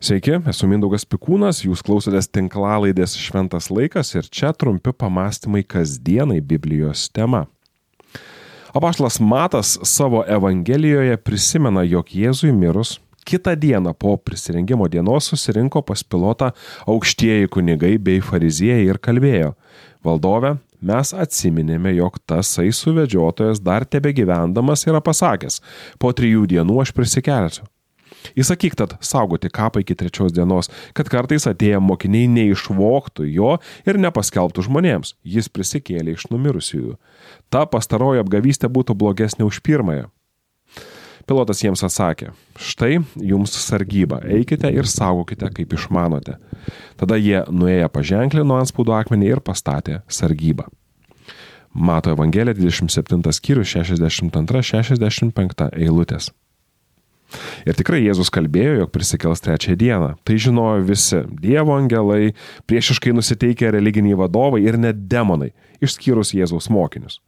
Sveiki, esu Mindaugas Pikūnas, jūs klausotės tinklalaidės Šventas laikas ir čia trumpi pamastymai kasdienai Biblijos tema. Apaštalas Matas savo Evangelijoje prisimena, jog Jėzui mirus, kitą dieną po prisirengimo dienos susirinko pas pilotą aukštieji kunigai bei fariziejai ir kalbėjo, valdove, mes atsiminėme, jog tasai suvedžiotojas dar tebe gyvendamas yra pasakęs, po trijų dienų aš prisikelsiu. Įsakyk tad saugoti kapą iki trečios dienos, kad kartais atėję mokiniai neišvoktų jo ir nepaskelbtų žmonėms. Jis prisikėlė iš numirusiųjų. Ta pastaroji apgavystė būtų blogesnė už pirmąją. Pilotas jiems atsakė, štai jums sargyba, eikite ir saugokite, kaip išmanote. Tada jie nuėję paženklino ant spaudų akmenį ir pastatė sargybą. Mato Evangelija 27 skyrius 62-65 eilutės. Ir tikrai Jėzus kalbėjo, jog prisikels trečią dieną. Tai žinojo visi - Dievo angelai, priešiškai nusiteikę religiniai vadovai ir net demonai, išskyrus Jėzaus mokinius.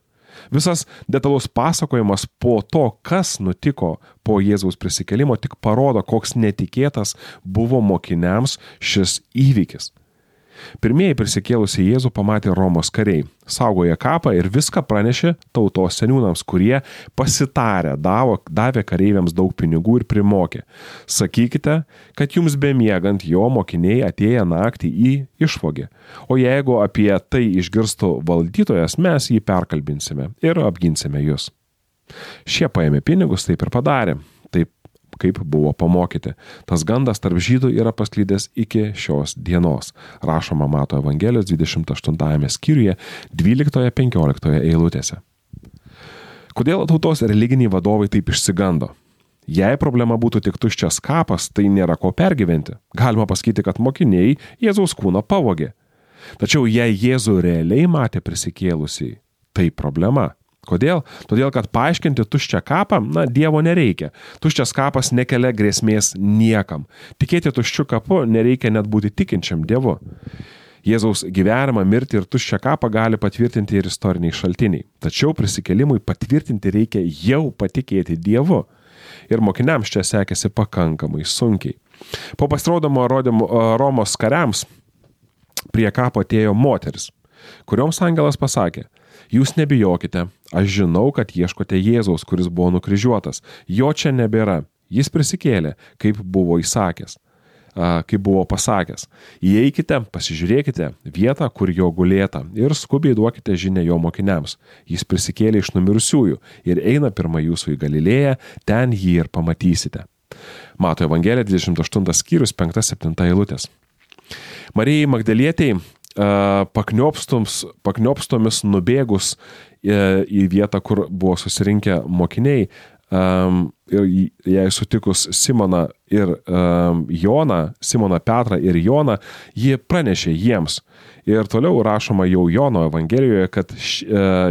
Visas detalus pasakojimas po to, kas nutiko po Jėzaus prisikelimo, tik parodo, koks netikėtas buvo mokiniams šis įvykis. Pirmieji prisikėlusi Jėzų pamatė Romos kariai, saugoja kapą ir viską pranešė tautos seniūnams, kurie pasitarę davo, davė kareiviams daug pinigų ir primokė. Sakykite, kad jums bemiegant jo mokiniai atėję naktį į išvogį, o jeigu apie tai išgirstų valdytojas, mes jį perkalbinsime ir apginsime jūs. Šie paėmė pinigus, taip ir padarė kaip buvo pamokyti. Tas gandas tarp žydų yra pasklydęs iki šios dienos. Rašoma Mato Evangelijos 28 skyriuje 12-15 eilutėse. Kodėl tautos religiniai vadovai taip išsigando? Jei problema būtų tik tuščias kapas, tai nėra ko pergyventi. Galima pasakyti, kad mokiniai Jėzaus kūną pavogė. Tačiau jei Jėzų realiai matė prisikėlusiai, tai problema. Kodėl? Todėl, kad paaiškinti tuščią kapą, na, Dievo nereikia. Tuščias kapas nekelia grėsmės niekam. Tikėti tuščiu kapu nereikia net būti tikinčiam Dievu. Jėzaus gyvenimą, mirtį ir tuščią kapą gali patvirtinti ir istoriniai šaltiniai. Tačiau prisikelimui patvirtinti reikia jau patikėti Dievu. Ir mokiniams čia sekėsi pakankamai sunkiai. Po pasirodomo rodymo Romos kariams prie kapo atėjo moteris, kurioms angelas pasakė, Jūs nebijokite, aš žinau, kad ieškote Jėzaus, kuris buvo nukryžiuotas. Jo čia nebėra. Jis prisikėlė, kaip buvo įsakęs kaip buvo pasakęs. Įeikite, pasižiūrėkite vietą, kur jo gulėta ir skubiai duokite žinę jo mokiniams. Jis prisikėlė iš numirusiųjų ir eina pirmą jūsų į Galilėją, ten jį ir pamatysite. Mato Evangelija 28 skyrius 5-7 eilutės. Marijai Magdalietėjai pakniopstomis nubėgus į vietą, kur buvo susirinkę mokiniai ir jai sutikus Simoną ir Joną, Simoną Petrą ir Joną, ji pranešė jiems. Ir toliau rašoma jau Jono Evangelijoje, kad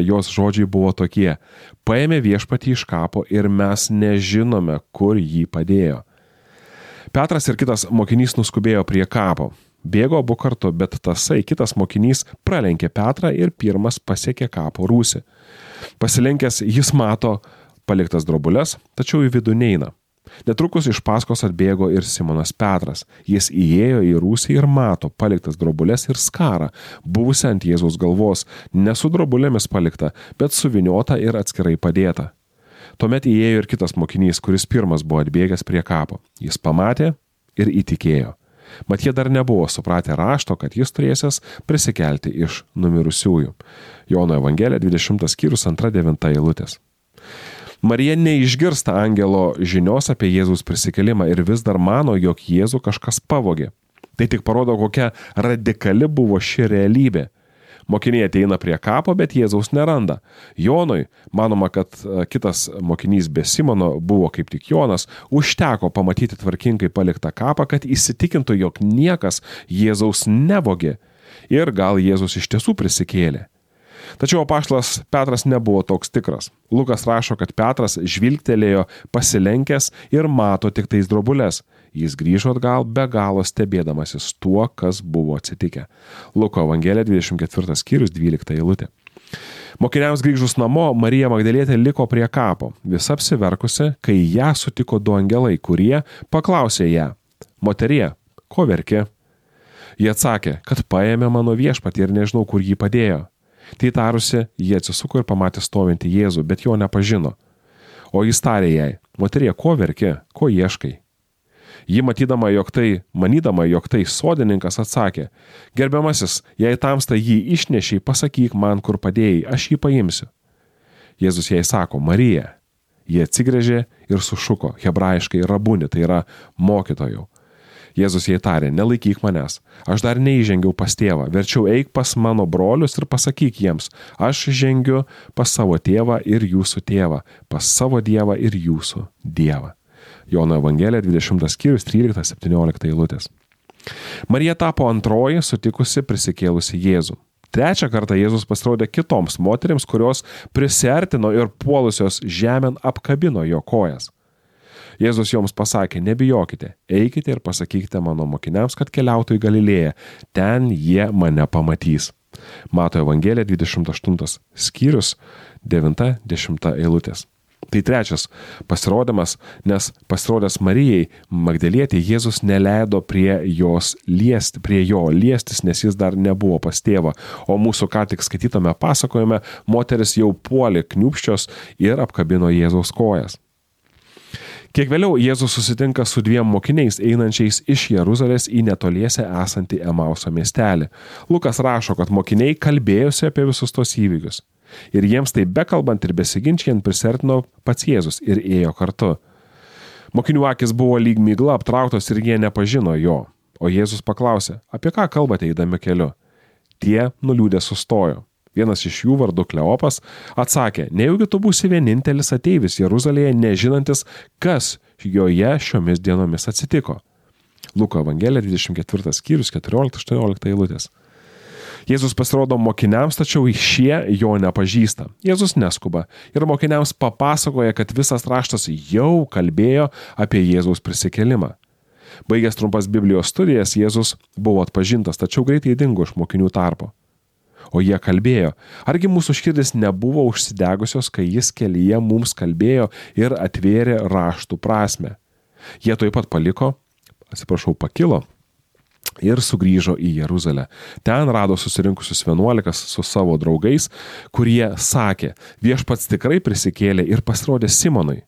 jos žodžiai buvo tokie. Paėmė viešpatį iš kapo ir mes nežinome, kur jį padėjo. Petras ir kitas mokinys nuskubėjo prie kapo. Bėgo abu kartu, bet tasai kitas mokinys pralenkė Petrą ir pirmas pasiekė kapo rūsį. Pasilenkęs jis mato paliktas drobulės, tačiau į vidų neina. Netrukus iš paskos atbėgo ir Simonas Petras. Jis įėjo į rūsį ir mato paliktas drobulės ir skarą, buvusią ant Jėzaus galvos, ne su drobulėmis palikta, bet suviniota ir atskirai padėta. Tuomet įėjo ir kitas mokinys, kuris pirmas buvo atbėgęs prie kapo. Jis pamatė ir įtikėjo. Mat jie dar nebuvo supratę rašto, kad jis turėsės prisikelti iš numirusiųjų. Jono Evangelija 20 skyrius 2-9 eilutės. Marija neišgirsta angelo žinios apie Jėzaus prisikelimą ir vis dar mano, jog Jėzų kažkas pavogė. Tai tik parodo, kokia radikali buvo ši realybė. Mokiniai ateina prie kapo, bet Jėzaus neranda. Jonui, manoma, kad e, kitas mokinys be Simono buvo kaip tik Jonas, užteko pamatyti tvarkingai paliktą kapą, kad įsitikintų, jog niekas Jėzaus nevogė ir gal Jėzus iš tiesų prisikėlė. Tačiau apaštlas Petras nebuvo toks tikras. Lukas rašo, kad Petras žvilgtelėjo pasilenkęs ir mato tik tais drobulės. Jis grįžo atgal be galo stebėdamasis tuo, kas buvo atsitikę. Luko Evangelija 24 skyrius 12 eilutė. Mokiniams grįžus namo, Marija Magdalietė liko prie kapo, vis apsiverkusi, kai ją sutiko du angelai, kurie paklausė ją, Moterie, ko verki? Jie atsakė, kad paėmė mano viešpatį ir nežinau, kur jį padėjo. Tai tarusi, jie atsisuko ir pamatė stovintį Jėzų, bet jo nepažino. O jis tarė jai, moterie, ko verki, ko ieškai? Ji matydama, jog tai, manydama, jog tai sodininkas atsakė, gerbiamasis, jei tamsta jį išnešiai, pasakyk man, kur padėjai, aš jį paimsiu. Jėzus jai sako, Marija. Jie atsigrėžė ir sušuko, hebrajiškai rabuni, tai yra mokytojau. Jėzus jai tarė, nelaikyk manęs, aš dar neįžengiau pas tėvą, verčiau eik pas mano brolius ir pasakyk jiems, aš žengiu pas savo tėvą ir jūsų tėvą, pas savo dievą ir jūsų dievą. Jono Evangelija 20 skyrius 13-17 eilutės. Marija tapo antroji sutikusi prisikėlusi Jėzų. Trečią kartą Jėzus pasirodė kitoms moteriams, kurios prisertino ir puolusios žemėn apkabino jo kojas. Jėzus joms pasakė, nebijokite, eikite ir pasakykite mano mokiniams, kad keliautų į Galilėją, ten jie mane pamatys. Mato Evangelija 28 skyrius 9-10 eilutės. Tai trečias pasirodymas, nes pasirodęs Marijai Magdalietė Jėzus neleido prie jos liesti, prie jo liestis, nes jis dar nebuvo pas tėvą. O mūsų ką tik skaitytame pasakojime, moteris jau puolė kniupščios ir apkabino Jėzaus kojas. Kiek vėliau Jėzus susitinka su dviem mokiniais einančiais iš Jeruzalės į netoliese esantį Emauso miestelį. Lukas rašo, kad mokiniai kalbėjosi apie visus tos įvykius. Ir jiems tai bekalbant ir besiginčiant prisertino pats Jėzus ir ėjo kartu. Mokinių akis buvo lyg mygla aptrauktos ir jie nepažino jo. O Jėzus paklausė, apie ką kalbate eidami keliu? Tie nuliūdė sustojo. Vienas iš jų vardu Kleopas atsakė, nejaugi tu būsi vienintelis ateivis Jeruzalėje, nežinantis, kas joje šiomis dienomis atsitiko. Luko Evangelija 24 skyrius 14-18 eilutės. Jėzus pasirodo mokiniams, tačiau šie jo nepažįsta. Jėzus neskuba ir mokiniams papasakoja, kad visas raštas jau kalbėjo apie Jėzaus prisikelimą. Baigęs trumpas Biblijos studijas, Jėzus buvo atpažintas, tačiau greitai dingo iš mokinių tarpo. O jie kalbėjo, argi mūsų širdis nebuvo užsidegusios, kai jis kelyje mums kalbėjo ir atvėrė raštų prasme. Jie taip pat paliko, atsiprašau, pakilo ir sugrįžo į Jeruzalę. Ten rado susirinkusius vienuolikas su savo draugais, kurie sakė, viešpats tikrai prisikėlė ir pasirodė Simonui.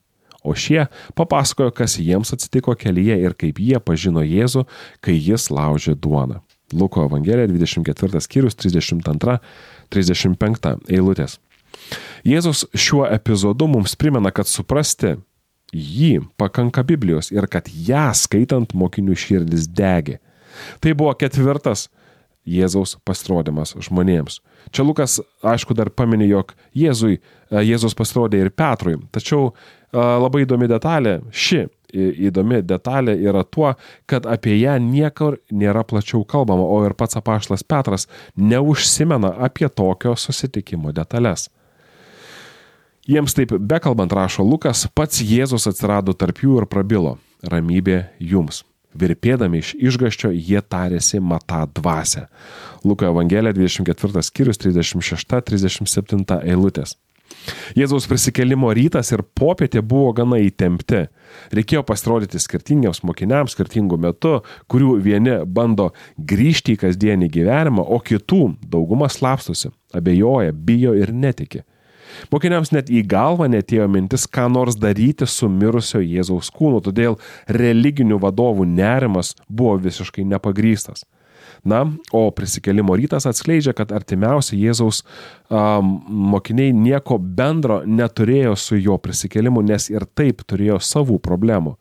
O šie papasakojo, kas jiems atsitiko kelyje ir kaip jie pažino Jėzų, kai jis laužė duoną. Luko Evangelija 24 skyrius 32-35 eilutės. Jėzus šiuo epizodu mums primena, kad suprasti jį pakanka Biblijos ir kad ją skaitant mokinių širdis degė. Tai buvo ketvirtas Jėzaus pasirodymas žmonėms. Čia Lukas, aišku, dar paminė, jog Jėzui, e, Jėzus pasirodė ir Petrui. Tačiau e, labai įdomi detalė, ši įdomi detalė yra tuo, kad apie ją niekur nėra plačiau kalbama, o ir pats apaštas Petras neužsimena apie tokio susitikimo detalės. Jiems taip bekalbant rašo Lukas, pats Jėzus atsirado tarp jų ir prabilo - ramybė jums. Virpėdami iš išgaščio jie tarėsi matą dvasę. Luko Evangelija 24 skyrius 36-37 eilutės. Jėzaus prisikelimo rytas ir popietė buvo gana įtempti. Reikėjo pasirodyti skirtingiems mokiniams skirtingų metų, kurių vieni bando grįžti į kasdienį gyvenimą, o kitų dauguma slapstosi, abejoja, bijo ir netiki. Mokiniams net į galvą netėjo mintis, ką nors daryti su mirusio Jėzaus kūnu, todėl religinių vadovų nerimas buvo visiškai nepagrystas. Na, o prisikelimo rytas atskleidžia, kad artimiausi Jėzaus um, mokiniai nieko bendro neturėjo su jo prisikelimu, nes ir taip turėjo savų problemų.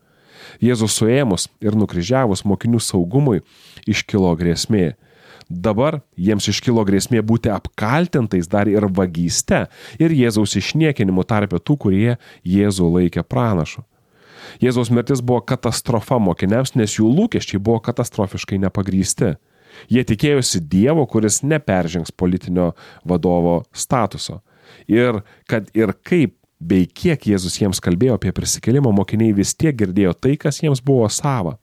Jėzus suėmus ir nukryžiavus mokinių saugumui iškilo grėsmė. Dabar jiems iškilo grėsmė būti apkaltintais dar ir vagyste ir Jėzaus išniekinimu tarp tų, kurie Jėzų laikė pranašu. Jėzaus mirtis buvo katastrofa mokiniams, nes jų lūkesčiai buvo katastrofiškai nepagrysti. Jie tikėjosi Dievo, kuris neperžengs politinio vadovo statuso. Ir kad ir kaip bei kiek Jėzus jiems kalbėjo apie prisikelimą, mokiniai vis tiek girdėjo tai, kas jiems buvo sava.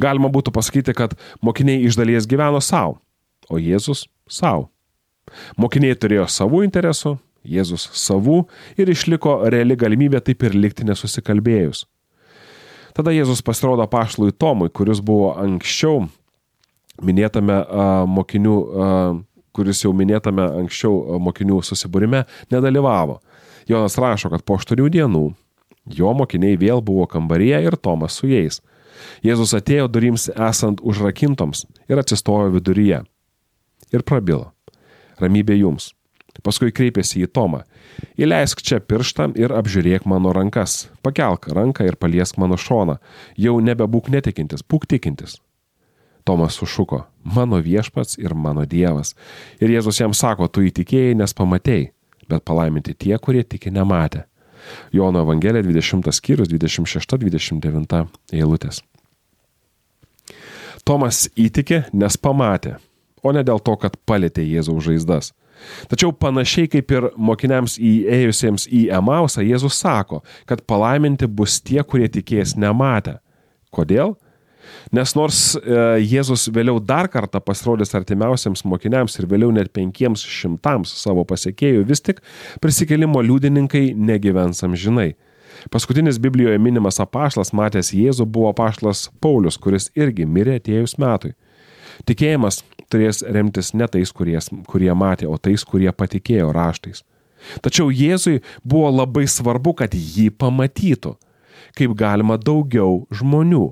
Galima būtų pasakyti, kad mokiniai iš dalies gyveno savo, o Jėzus savo. Mokiniai turėjo savų interesų, Jėzus savų ir išliko reali galimybė taip ir likti nesusikalbėjus. Tada Jėzus pasirodo pašlui Tomui, kuris buvo anksčiau minėtame uh, mokinių, uh, kuris jau minėtame anksčiau mokinių susibūrime nedalyvavo. Jonas rašo, kad po aštuonių dienų jo mokiniai vėl buvo kambaryje ir Tomas su jais. Jėzus atėjo durims esant užrakintoms ir atsistojo viduryje. Ir prabilo. Ramybė jums. Paskui kreipėsi į Tomą. Įleisk čia pirštą ir apžiūrėk mano rankas. Pakelk ranką ir paliesk mano šoną. Jau nebebūk netikintis, būk tikintis. Tomas sušuko, mano viešpats ir mano Dievas. Ir Jėzus jam sako, tu įtikėjai, nes pamatėjai, bet palaiminti tie, kurie tiki nematė. Jono Evangelija 20 skyrius 26-29 eilutės. Tomas įtikė, nes pamatė, o ne dėl to, kad palėtė Jėzaus žaizdas. Tačiau panašiai kaip ir mokiniams įėjusiems į Emausą, Jėzus sako, kad palaiminti bus tie, kurie tikės nematę. Kodėl? Nes nors e, Jėzus vėliau dar kartą pasirodys artimiausiams mokiniams ir vėliau net penkiems šimtams savo pasiekėjų, vis tik prisikelimo liudininkai negyvens amžinai. Paskutinis Biblijoje minimas apaštas matęs Jėzų buvo apaštas Paulius, kuris irgi mirė atėjus metui. Tikėjimas turės remtis ne tais, kurie, kurie matė, o tais, kurie patikėjo raštais. Tačiau Jėzui buvo labai svarbu, kad jį pamatytų, kaip galima daugiau žmonių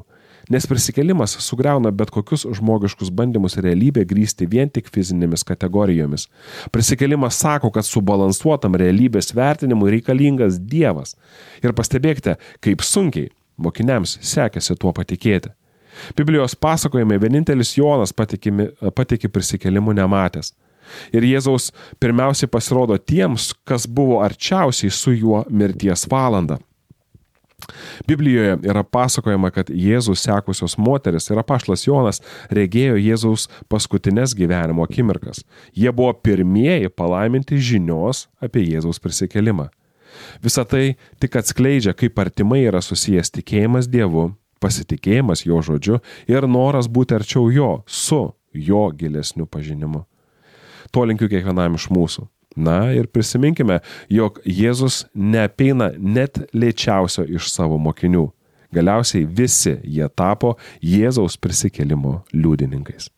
nes prisikėlimas sugriauna bet kokius žmogiškus bandymus realybę grįsti vien tik fizinėmis kategorijomis. Prisikėlimas sako, kad subalansuotam realybės vertinimui reikalingas Dievas. Ir pastebėkite, kaip sunkiai mokiniams sekėsi tuo patikėti. Biblijos pasakojime vienintelis Jonas patikė prisikėlimu nematęs. Ir Jėzaus pirmiausiai pasirodo tiems, kas buvo arčiausiai su juo mirties valanda. Biblijoje yra pasakojama, kad Jėzus sekusios moteris ir apaštlas Jonas regėjo Jėzaus paskutinės gyvenimo akimirkas. Jie buvo pirmieji palaiminti žinios apie Jėzaus prisikelimą. Visą tai tik atskleidžia, kaip artimai yra susijęs tikėjimas Dievu, pasitikėjimas Jo žodžiu ir noras būti arčiau Jo, su Jo gilesniu pažinimu. To linkiu kiekvienam iš mūsų Na ir prisiminkime, jog Jėzus neapeina net lėčiausio iš savo mokinių. Galiausiai visi jie tapo Jėzaus prisikelimo liudininkais.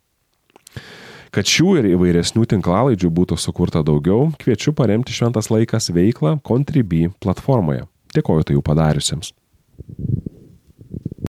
Kad šių ir įvairesnių tinklalaidžių būtų sukurta daugiau, kviečiu paremti Šventas laikas veiklą Contribui platformoje. Dėkoju tai jų padariusiems.